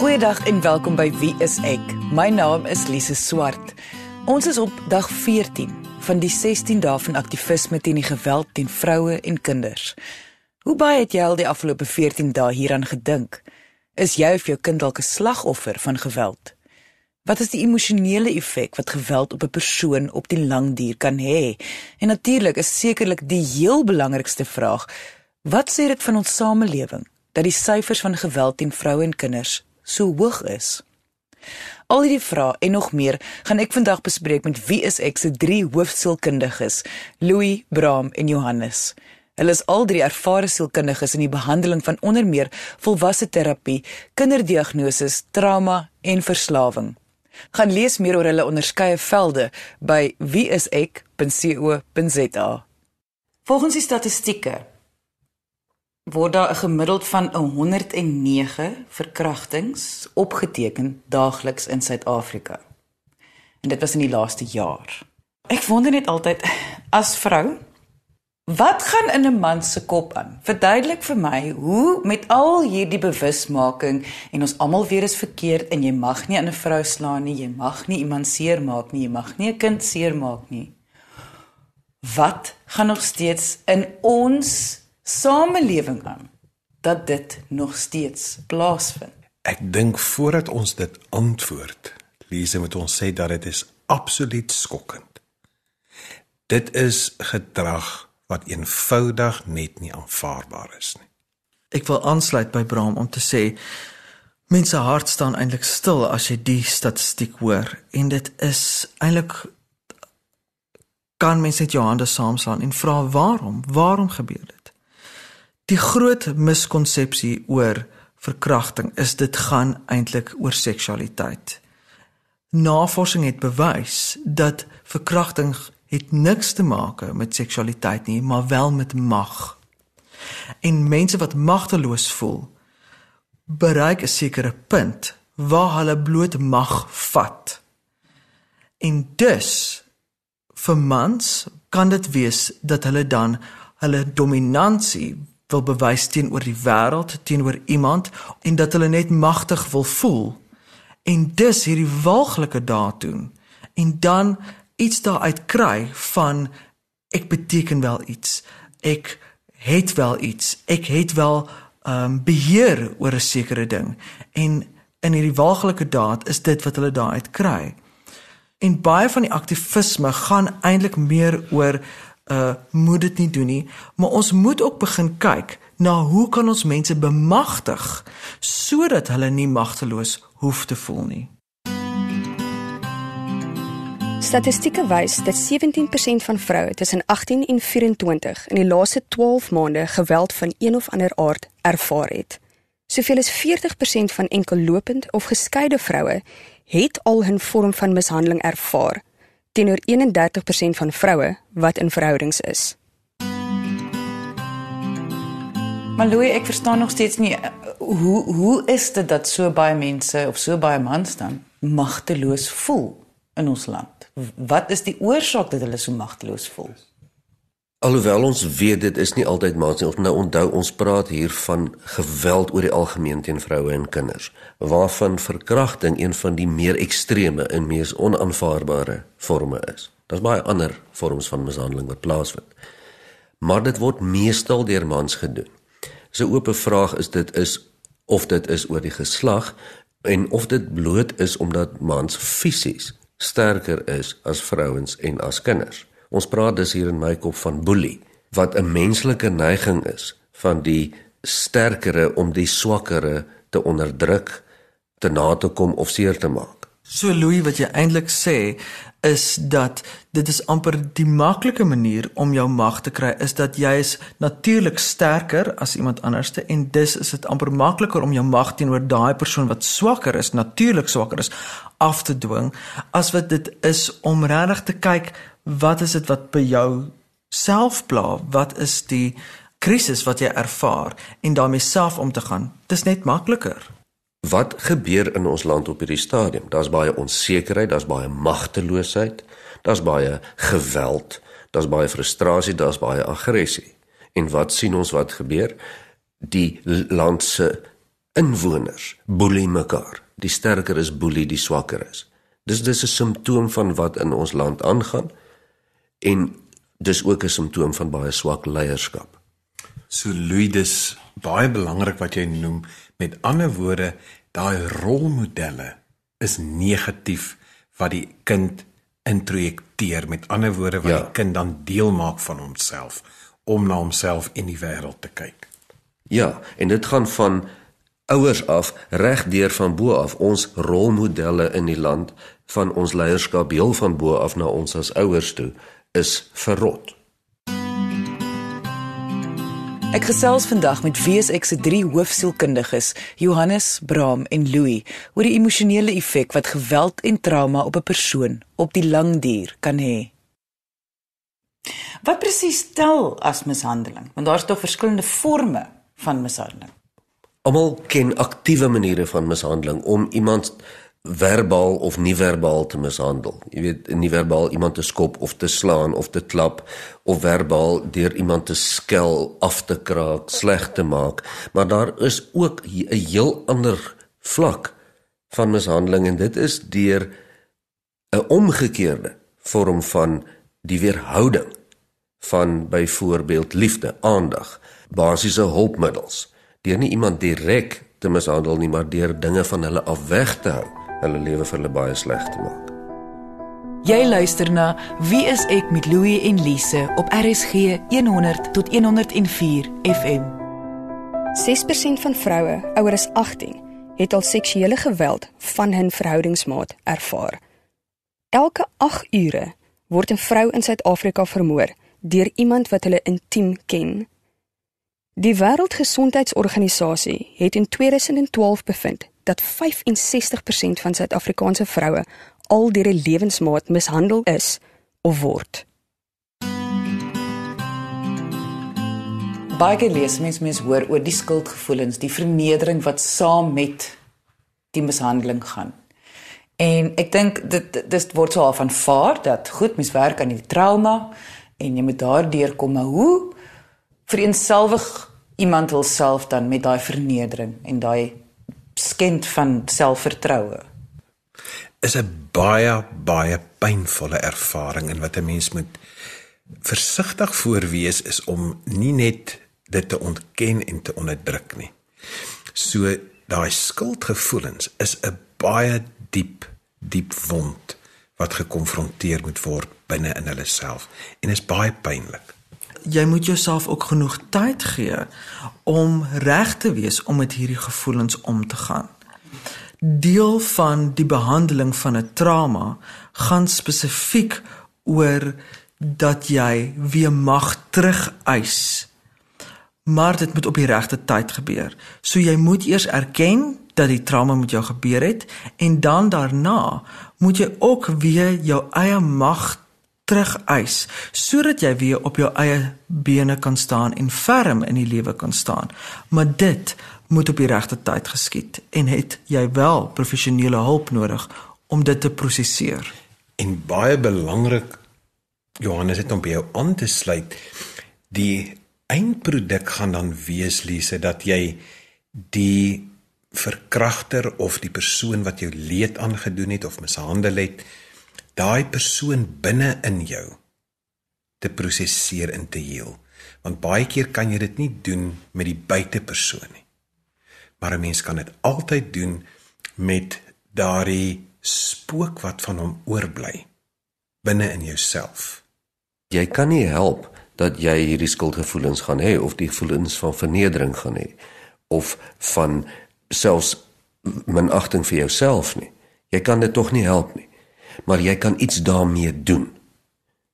Goeiedag en welkom by Wie is ek? My naam is Lise Swart. Ons is op dag 14 van die 16 dae van aktivisme teen die geweld teen vroue en kinders. Hoe baie het jy al die afgelope 14 dae hieraan gedink? Is jy of jou kind dalk 'n slagoffer van geweld? Wat is die emosionele effek wat geweld op 'n persoon op die lang duur kan hê? En natuurlik is sekerlik die heel belangrikste vraag: wat sê dit van ons samelewing dat die syfers van geweld teen vroue en kinders so hoog is? Al hierdie vrae en nog meer gaan ek vandag bespreek met wie is ek se drie hoofsielkundiges, Louis, Bram en Johannes. Hulle is al drie ervare sielkundiges in die behandeling van onder meer volwasse terapie, kinderdiagnose, trauma en verslawing. Gaan lees meer oor hulle onderskeie velde by wieisek.co.za. Volgens die statistieke word daar 'n gemiddeld van 109 verkrachtings opgeteken daagliks in Suid-Afrika. En dit was in die laaste jaar. Ek wonder net altyd as vrou, wat gaan in 'n man se kop aan? Verduidelik vir my hoe met al hierdie bewusmaking en ons almal weer is verkeerd en jy mag nie aan 'n vrou slaan nie, jy mag nie iemand seermaak nie, jy mag nie 'n kind seermaak nie. Wat gaan nog steeds in ons samelewing aan dat dit nog steeds plaasvind. Ek dink voordat ons dit antwoord, Lise moet ons sê dat dit is absoluut skokkend. Dit is gedrag wat eenvoudig net nie aanvaarbaar is nie. Ek wil aansluit by Bram om te sê mense hart staan eintlik stil as jy die statistiek hoor en dit is eintlik kan mense net jou hande saamslaan en vra waarom? Waarom gebeur dit? Die groot miskonsepsie oor verkrachting is dit gaan eintlik oor seksualiteit. Navorsing het bewys dat verkrachting het niks te maak met seksualiteit nie, maar wel met mag. En mense wat magteloos voel, bereik 'n sekere punt waar hulle bloot mag vat. En dus vir mans kan dit wees dat hulle dan hulle dominansie wil bewys teenoor die wêreld, teenoor iemand en dat hulle net magtig wil voel en dus hierdie walglike daad doen en dan iets daaruit kry van ek beteken wel iets. Ek het wel iets. Ek het wel ehm um, beheer oor 'n sekere ding. En in hierdie walglike daad is dit wat hulle daaruit kry. En baie van die aktivisme gaan eintlik meer oor uh moet dit nie doen nie, maar ons moet ook begin kyk na hoe kan ons mense bemagtig sodat hulle nie magteloos hoef te voel nie. Statistieke wys dat 17% van vroue tussen 18 en 24 in die laaste 12 maande geweld van een of ander aard ervaar het. Soveel as 40% van enkellopend of geskeide vroue het al 'n vorm van mishandeling ervaar teenoor 31% van vroue wat in verhoudings is. Maar Louis, ek verstaan nog steeds nie eh, hoe hoe is dit dat so baie mense of so baie mans dan magteloos voel in ons land? Wat is die oorsaak dat hulle so magteloos voel? Alhoewel ons weet dit is nie altyd maats nie. Ons nou onthou ons praat hier van geweld oor die algemeen teen vroue en kinders, waarvan verkrachting een van die meer ekstreme en mees onaanvaarbare forme is. Daar's baie ander vorms van mishandeling wat plaasvind. Maar dit word meestal deur mans gedoen. So 'n oop vraag is dit is of dit is oor die geslag en of dit bloot is omdat mans fisies sterker is as vrouens en as kinders. Ons praat dus hier in my kop van bully wat 'n menslike neiging is van die sterkere om die swakkere te onderdruk, te na te kom of seer te maak. So Louis wat jy eintlik sê is dat dit is amper die maklike manier om jou mag te kry is dat jy is natuurlik sterker as iemand anderste en dus is dit amper makliker om jou mag teenoor daai persoon wat swakker is, natuurlik swakker is af te dwing as wat dit is om regtig te kyk wat is dit wat by jou self pla? Wat is die krisis wat jy ervaar en daarmee self om te gaan? Dis net makliker. Wat gebeur in ons land op hierdie stadium? Daar's baie onsekerheid, daar's baie magteloosheid, daar's baie geweld, daar's baie frustrasie, daar's baie aggressie. En wat sien ons wat gebeur? Die land se inwoners boelie mekaar. Die sterker is boelie die swakker is. Dis dis 'n simptoom van wat in ons land aangaan en dis ook 'n simptoom van baie swak leierskap. So Louis, dis baie belangrik wat jy noem. Met ander woorde, daai rolmodelle is negatief wat die kind introjekteer. Met ander woorde, wat ja. die kind dan deel maak van homself om na homself en die wêreld te kyk. Ja, en dit gaan van ouers af reg deur van bo af ons rolmodelle in die land van ons leierskap heel van bo af na ons as ouers toe is verrot. Ek gesels vandag met WSX se drie hoofsielkundiges, Johannes, Braam en Louis, oor die emosionele effek wat geweld en trauma op 'n persoon op die lang duur kan hê. Wat presies tel as mishandeling? Want daar's tog verskillende forme van mishandeling. Almal ken aktiewe maniere van mishandeling om iemand verbaal of nie verbaal te mishandel. Jy weet, nie verbaal iemand te skop of te slaan of te klap of verbaal deur iemand te skel, af te kraak, sleg te maak, maar daar is ook 'n heel ander vlak van mishandeling en dit is deur 'n omgekeerde vorm van die weerhouding van byvoorbeeld liefde, aandag, basiese hulpmiddels. Deur nie iemand direk te mishandel nie, maar deur dinge van hulle af weg te hou hulle lewe vir hulle baie sleg te maak. Jy luister na Wie is ek met Louie en Lise op RSG 100 tot 104 FM. 6% van vroue ouer as 18 het al seksuele geweld van hul verhoudingsmaat ervaar. Elke 8 ure word 'n vrou in Suid-Afrika vermoor deur iemand wat hulle intiem ken. Die Wêreldgesondheidsorganisasie het in 2012 bevind dat 65% van Suid-Afrikaanse vroue al deur 'n lewensmaat mishandel is of word. Baie gelees mens mens hoor oor die skuldgevoelens, die vernedering wat saam met die mishandeling gaan. En ek dink dit dis word so af aanvaar dat goed mens werk aan die trauma en jy moet daardeur kom, maar hoe vereenselwig iemand hulself dan met daai vernedering en daai skend van selfvertroue. Is 'n baie baie pynvolle ervaring en wat 'n mens moet versigtig voor wees is om nie net dit te ontken en te onderdruk nie. So daai skuldgevoelens is 'n baie diep diep wond wat gekonfronteer moet word binne in hulle self en is baie pynlik jy moet jouself ook genoeg tyd gee om reg te wees om met hierdie gevoelens om te gaan. Deel van die behandeling van 'n trauma gaan spesifiek oor dat jy weer mag terugeis. Maar dit moet op die regte tyd gebeur. So jy moet eers erken dat die trauma met jou gebeur het en dan daarna moet jy ook weer jou eie mag terugeis sodat jy weer op jou eie bene kan staan en ferm in die lewe kan staan. Maar dit moet op die regte tyd geskied en het jy wel professionele hulp nodig om dit te prosesseer. En baie belangrik Johannes het om by jou aan te sluit. Die eindproduk gaan dan wees Lise dat jy die verkragter of die persoon wat jou leed aangedoen het of mishandel het daai persoon binne in jou te prosesseer en te heel. Want baie keer kan jy dit nie doen met die buitepersoon nie. Maar 'n mens kan dit altyd doen met daardie spook wat van hom oorbly binne in jouself. Jy kan nie help dat jy hierdie skuldgevoelens gaan hê of die gevoelens van vernedering gaan hê of van selfs minagting vir jouself nie. Jy kan dit tog nie help nie maar jy kan iets daarmee doen.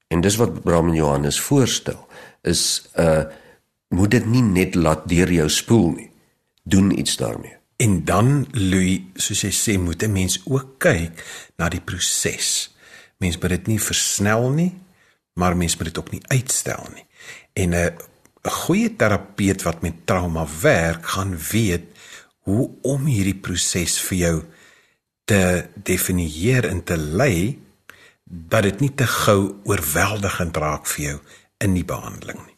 En dis wat Bram en Johannes voorstel is uh moet dit nie net laat deur jou spoel nie. Doen iets daarmee. En dan Louis, soos jy sê, moet 'n mens ook kyk na die proses. Mens moet dit nie versnel nie, maar mens moet dit ook nie uitstel nie. En 'n 'n goeie terapeut wat met trauma werk, gaan weet hoe om hierdie proses vir jou te definieer en te lei dat dit nie te gou oorweldigend raak vir jou in die behandeling nie.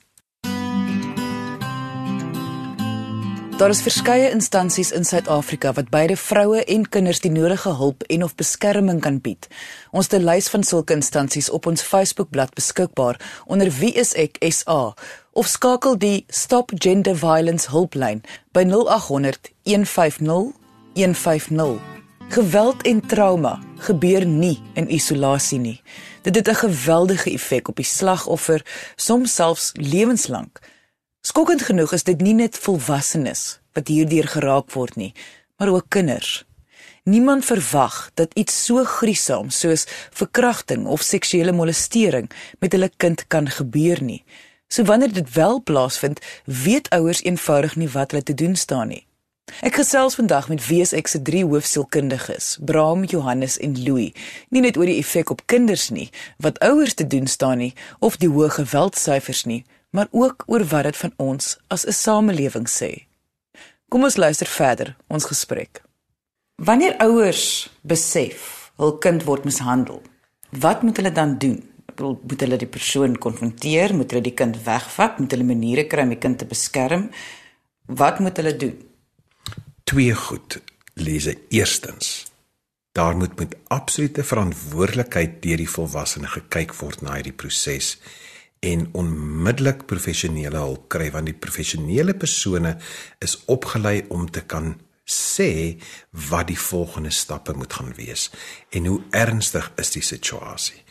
Daar is verskeie instansies in Suid-Afrika wat beide vroue en kinders die nodige hulp en of beskerming kan bied. Ons het 'n lys van sulke instansies op ons Facebookblad beskikbaar onder Wie is ek SA of skakel die Stop Gender Violence hulplyn by 0800 150 150. Geweld en trauma gebeur nie in isolasie nie. Dit het 'n geweldige effek op die slagoffer, soms selfs lewenslank. Skokkend genoeg is dit nie net volwassenes wat hierdeur geraak word nie, maar ook kinders. Niemand verwag dat iets so gruisam soos verkrachting of seksuele molestering met hulle kind kan gebeur nie. So wanneer dit wel plaasvind, weet ouers eenvoudig nie wat hulle te doen staan nie. Ek gesels vandag met WSX se drie hoofsielkundiges, Bram, Johannes en Louis, nie net oor die effek op kinders nie, wat ouers te doen staan nie, of die hoë geweldsyfers nie, maar ook oor wat dit van ons as 'n samelewing sê. Kom ons luister verder ons gesprek. Wanneer ouers besef hul kind word mishandel, wat moet hulle dan doen? Bedoel, moet hulle die persoon konfronteer, moet hulle die kind wegvat, moet hulle maniere kry om die kind te beskerm? Wat moet hulle doen? Twee goed lees. Eerstens, daar moet met absolute verantwoordelikheid deur die volwassene gekyk word na hierdie proses en onmiddellik professionele hulp kry want die professionele persone is opgelei om te kan sê wat die volgende stappe moet gaan wees en hoe ernstig is die situasie.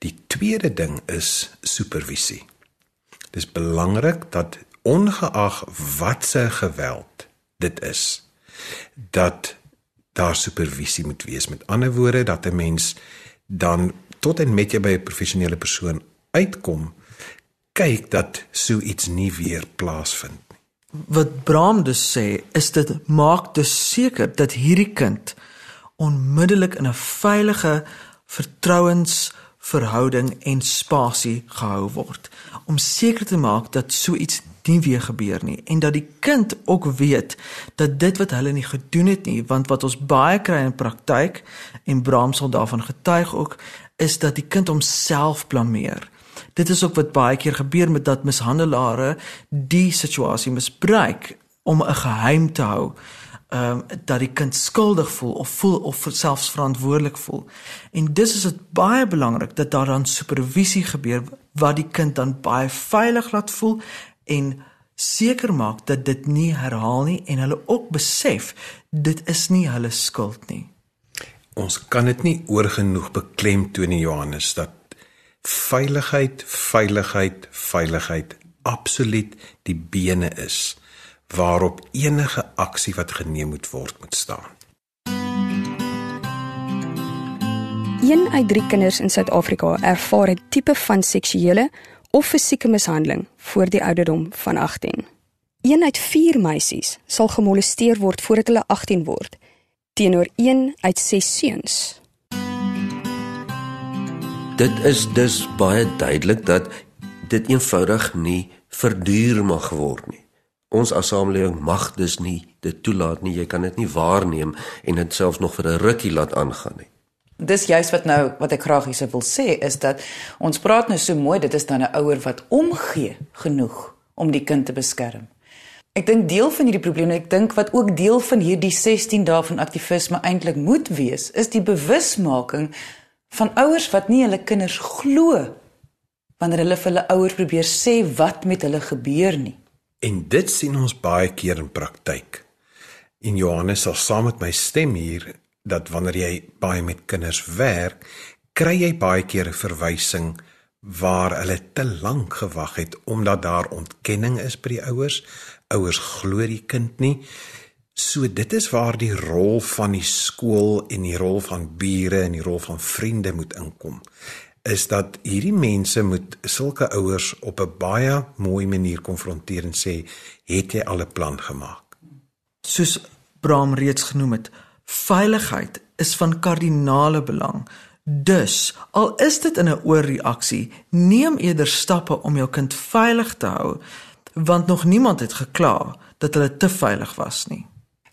Die tweede ding is supervisie. Dis belangrik dat ongeag wat se geweld dit is dat daar supervisie moet wees. Met ander woorde dat 'n mens dan tot en met jy by 'n professionele persoon uitkom kyk dat so iets nie weer plaasvind nie. Wat Bram dus sê, is dit maak dus seker dat hierdie kind onmiddellik in 'n veilige vertrouensverhouding en spasie gehou word. Om seker te maak dat so iets nie weer gebeur nie en dat die kind ook weet dat dit wat hulle nie gedoen het nie want wat ons baie kry in praktyk en Bram sal daarvan getuig ook is dat die kind homself blameer. Dit is ook wat baie keer gebeur met dat mishandelare die situasie misbruik om 'n geheim te hou ehm um, dat die kind skuldig voel of voel of selfs verantwoordelik voel. En dis is dit baie belangrik dat daar dan supervisie gebeur wat die kind dan baie veilig laat voel en seker maak dat dit nie herhaal nie en hulle ook besef dit is nie hulle skuld nie. Ons kan dit nie oorgenoeg beklemtoon in Johannes dat veiligheid, veiligheid, veiligheid absoluut die bene is waarop enige aksie wat geneem moet word moet staan. Een uit 3 kinders in Suid-Afrika ervaar 'n tipe van seksuele of fisieke mishandeling voor die ouderdom van 18. Een uit 4 meisies sal gemolesteer word voordat hulle 18 word, teenoor 1 uit 6 seuns dit is dus baie duidelik dat dit eenvoudig nie verduur mag word nie. Ons as samelewing mag dus nie dit toelaat nie. Jy kan dit nie waarneem en dit selfs nog vir 'n rukkie laat aangaan nie. Dis juist wat nou wat ek graag hierse wil sê is dat ons praat nou so mooi dit is dan 'n ouer wat omgee genoeg om die kind te beskerm. Ek dink deel van hierdie probleem, ek dink wat ook deel van hierdie 16 dae van aktivisme eintlik moet wees, is die bewusmaking van ouers wat nie hulle kinders glo wanneer hulle vir hulle ouers probeer sê wat met hulle gebeur nie. En dit sien ons baie keer in praktyk. In Johannes sal saam met my stem hier dat wanneer jy baie met kinders werk, kry jy baie keer 'n verwysing waar hulle te lank gewag het omdat daar ontkenning is by die ouers. Ouers glo die kind nie. So dit is waar die rol van die skool en die rol van bure en die rol van vriende moet inkom. Is dat hierdie mense moet sulke ouers op 'n baie mooi manier konfronteer en sê, "Het jy al 'n plan gemaak?" Soos Bram reeds genoem het, veiligheid is van kardinale belang. Dus, al is dit in 'n oorreaksie, neem eerder stappe om jou kind veilig te hou, want nog niemand het gekla dat hulle te veilig was nie.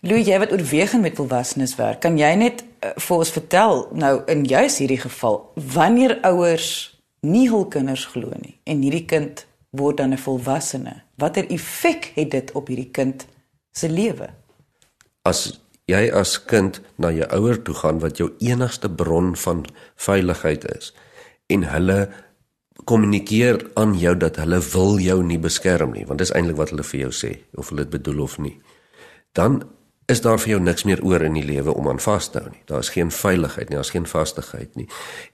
Louis, jy wat oorwegend met volwassenes werk, kan jy net uh, vir ons vertel nou in juis hierdie geval wanneer ouers nie hul kinders glo nie en hierdie kind word dan 'n volwassene, watter effek het dit op hierdie kind se lewe. As jy as kind na jou ouer toe gaan wat jou enigste bron van veiligheid is en hulle kommunikeer aan jou dat hulle wil jou nie beskerm nie, want dis eintlik wat hulle vir jou sê of hulle dit bedoel of nie. Dan is daar vir jou niks meer oor in die lewe om aan vas te hou nie. Daar's geen veiligheid nie, daar's geen vastigheid nie.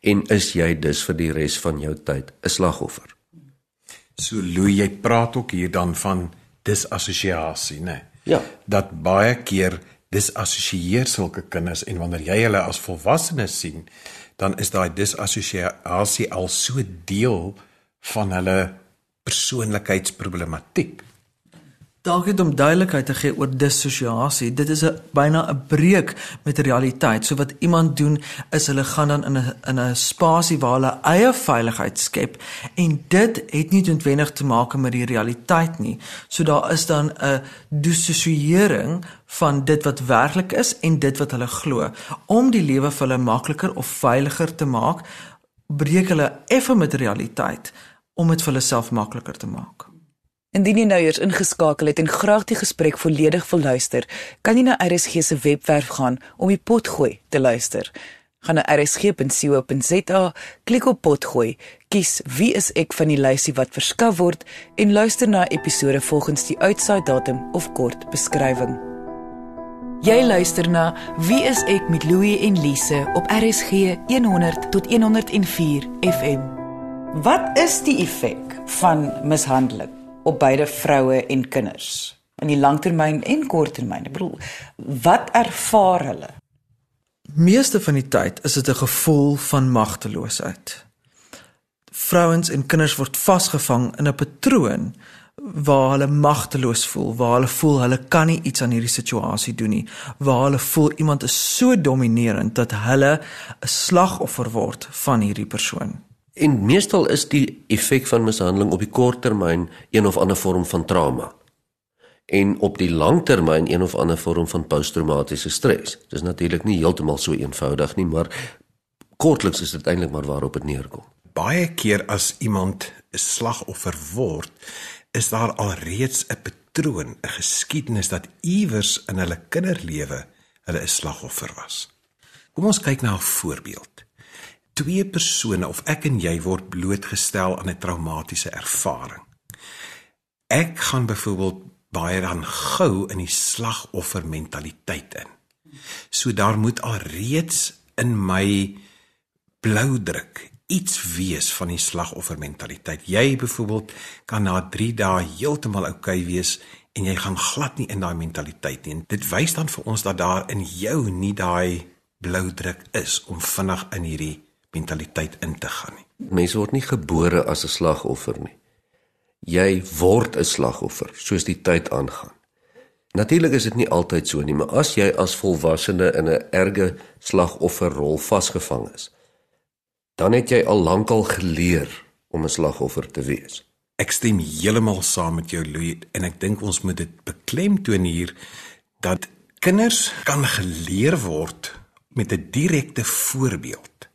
En is jy dus vir die res van jou tyd 'n slagoffer? So Lou, jy praat ook hier dan van disassosiasie, né? Ja. Dat baie keer disassosieer sulke kinders en wanneer jy hulle as volwassenes sien, dan is daai disassosiasie al so deel van hulle persoonlikheidsproblematiek. Dalk het om duidelikheid te gee oor dissosiasie. Dit is 'n byna 'n breek met realiteit. So wat iemand doen is hulle gaan dan in 'n in 'n spasie waar hulle eie veiligheid skep en dit het nie noodwendig te maak met die realiteit nie. So daar is dan 'n dissosiering van dit wat werklik is en dit wat hulle glo. Om die lewe vir hulle makliker of veiliger te maak, breek hulle effe met realiteit om dit vir hulle self makliker te maak. Indien jy nou eers ingeskakel het en graag die gesprek volledig wil luister, kan jy na RSG se webwerf gaan om die potgooi te luister. Gaan na rsg.co.za, klik op potgooi, kies wie is ek van die lysie wat verskaf word en luister na episode volgens die uitsaai datum of kort beskrywing. Jy luister na Wie is ek met Louie en Lise op RSG 100 tot 104 FM. Wat is die effek van mishandeling? Op beide vroue en kinders in die langtermyn en korttermyn. Ek bedoel, wat ervaar hulle? Meeste van die tyd is dit 'n gevoel van magteloosheid. Vrouens en kinders word vasgevang in 'n patroon waar hulle magteloos voel, waar hulle voel hulle kan nie iets aan hierdie situasie doen nie, waar hulle voel iemand is so dominerend dat hulle 'n slagoffer word van hierdie persoon. En meestal is die effek van mishandeling op die kort termyn een of ander vorm van trauma. En op die lang termyn een of ander vorm van posttraumatiese stres. Dis natuurlik nie heeltemal so eenvoudig nie, maar kortliks is dit eintlik maar waarop dit neerkom. Baie keer as iemand 'n slagoffer word, is daar alreeds 'n patroon, 'n geskiedenis dat iewers in hulle kinderlewe hulle 'n slagoffer was. Kom ons kyk na 'n voorbeeld twee persone of ek en jy word blootgestel aan 'n traumatiese ervaring. Ek gaan byvoorbeeld baie dan gou in die slagoffer mentaliteit in. So daar moet alreeds in my blou druk iets wees van die slagoffer mentaliteit. Jy byvoorbeeld kan na 3 dae heeltemal oukei okay wees en jy gaan glad nie in daai mentaliteit nie. Dit wys dan vir ons dat daar in jou nie daai blou druk is om vinnig in hierdie mentaliteit in te gaan nie. Mense word nie gebore as 'n slagoffer nie. Jy word 'n slagoffer soos die tyd aangaan. Natuurlik is dit nie altyd so nie, maar as jy as volwassene in 'n erge slagofferrol vasgevang is, dan het jy al lankal geleer om 'n slagoffer te wees. Ek stem heeltemal saam met jou Louis en ek dink ons moet dit beklemtoon hier dat kinders kan geleer word met 'n direkte voorbeeld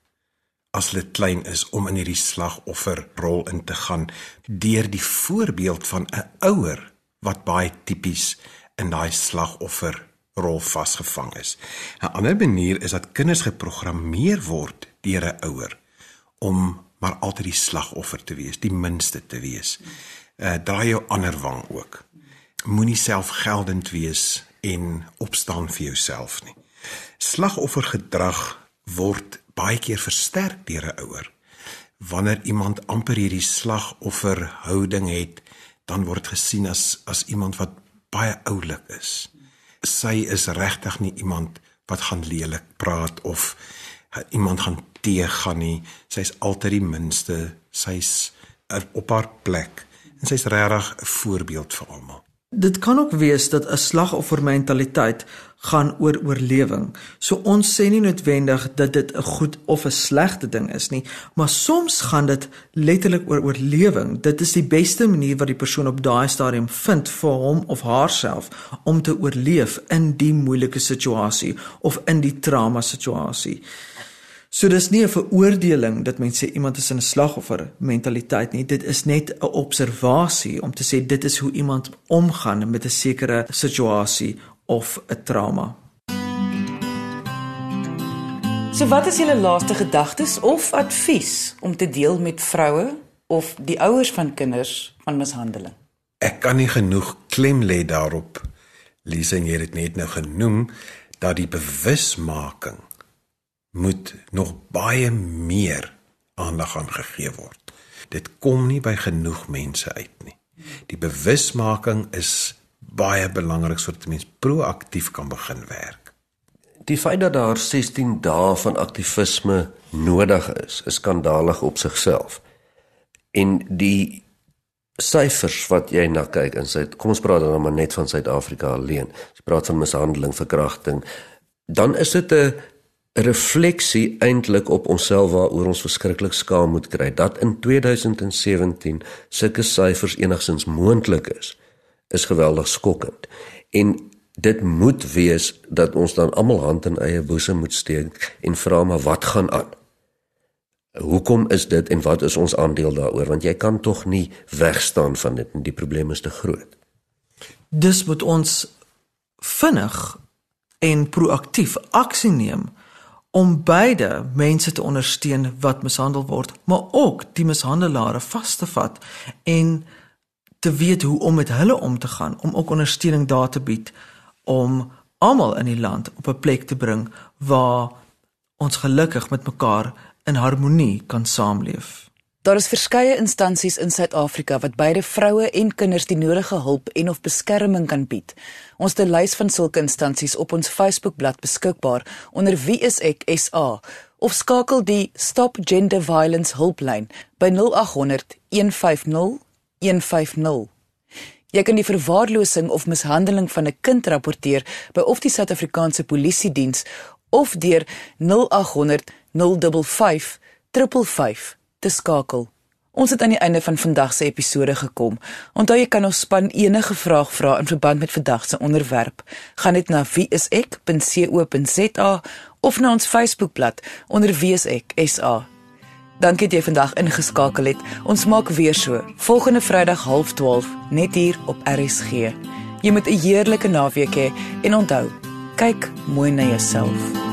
as hulle klein is om in hierdie slagofferrol in te gaan deur die voorbeeld van 'n ouer wat baie tipies in daai slagofferrol vasgevang is. 'n Ander manier is dat kinders geprogrammeer word deur 'n ouer om maar altyd die slagoffer te wees, die minste te wees. Uh draai jou ander wang ook. Moenie selfgeldend wees en opstaan vir jouself nie. Slagoffergedrag word baie keer versterk deur 'n ouer. Wanneer iemand amper hierdie slagofferhouding het, dan word gesien as as iemand wat baie oulik is. Sy is regtig nie iemand wat gaan lelik praat of iemand gaan teëgaan nie. Sy's altyd die minste. Sy's op haar plek en sy's regtig 'n voorbeeld vir almal. Dit kan ook wees dat 'n slagoffermentaliteit gaan oor oorlewing. So ons sê nie noodwendig dat dit 'n goed of 'n slegte ding is nie, maar soms gaan dit letterlik oor oorlewing. Dit is die beste manier wat die persoon op daai stadium vind vir hom of haarself om te oorleef in die moeilike situasie of in die trauma situasie. So dis nie 'n veroordeling dat mense sê iemand is in 'n slagoffer mentaliteit nie. Dit is net 'n observasie om te sê dit is hoe iemand omgaan met 'n sekere situasie of 'n trauma. So wat is julle laaste gedagtes of advies om te deel met vroue of die ouers van kinders van mishandeling? Ek kan nie genoeg klem lê daarop. Lise het dit net nou genoem dat die bewusmaking moet nog baie meer aandag aan gegee word. Dit kom nie by genoeg mense uit nie. Die bewusmaking is baie belangrik sodat mense proaktief kan begin werk. Die feit dat daar 16 dae van aktivisme nodig is, is skandalig op sigself. En die syfers wat jy na kyk in sy kom ons praat dan maar net van Suid-Afrika alleen. Jy praat van mishandeling, verkrachting, dan is dit 'n refleksie eintlik op onsself waaroor ons verskriklik skaam moet kry dat in 2017 sulke syfers enigsins moontlik is is geweldig skokkend. En dit moet wees dat ons dan almal hand in eie boesem moet steek en vra maar wat gaan aan? Hoekom is dit en wat is ons aandeel daaroor want jy kan tog nie wegstaan van dit en die probleem is te groot. Dis moet ons vinnig en proaktief aksie neem om beide mense te ondersteun wat mishandel word, maar ook die mishandelare vas te vat en te weet hoe om met hulle om te gaan, om ook ondersteuning daar te bied om almal in die land op 'n plek te bring waar ons gelukkig met mekaar in harmonie kan saamleef. Daar is verskeie instansies in Suid-Afrika wat beide vroue en kinders die nodige hulp en of beskerming kan bied. Ons het 'n lys van sulke instansies op ons Facebookblad beskikbaar onder Wie is ek SA of skakel die Stop Gender Violence hulplyn by 0800 150 150. Jy kan die verwaarlosing of mishandeling van 'n kind rapporteer by of die Suid-Afrikaanse Polisie Diens of deur 0800 055 555 te skakel. Ons het aan die einde van vandag se episode gekom. Onthou jy kan ons span enige vraag vra in verband met vandag se onderwerp. Gaan net na wieisek.co.za of na ons Facebookblad onder wieisek.sa. Dankie dat jy vandag ingeskakel het. Ons maak weer so volgende Vrydag 12:30 net hier op RSG. Jy moet 'n heerlike naweek hê he, en onthou, kyk mooi na jouself.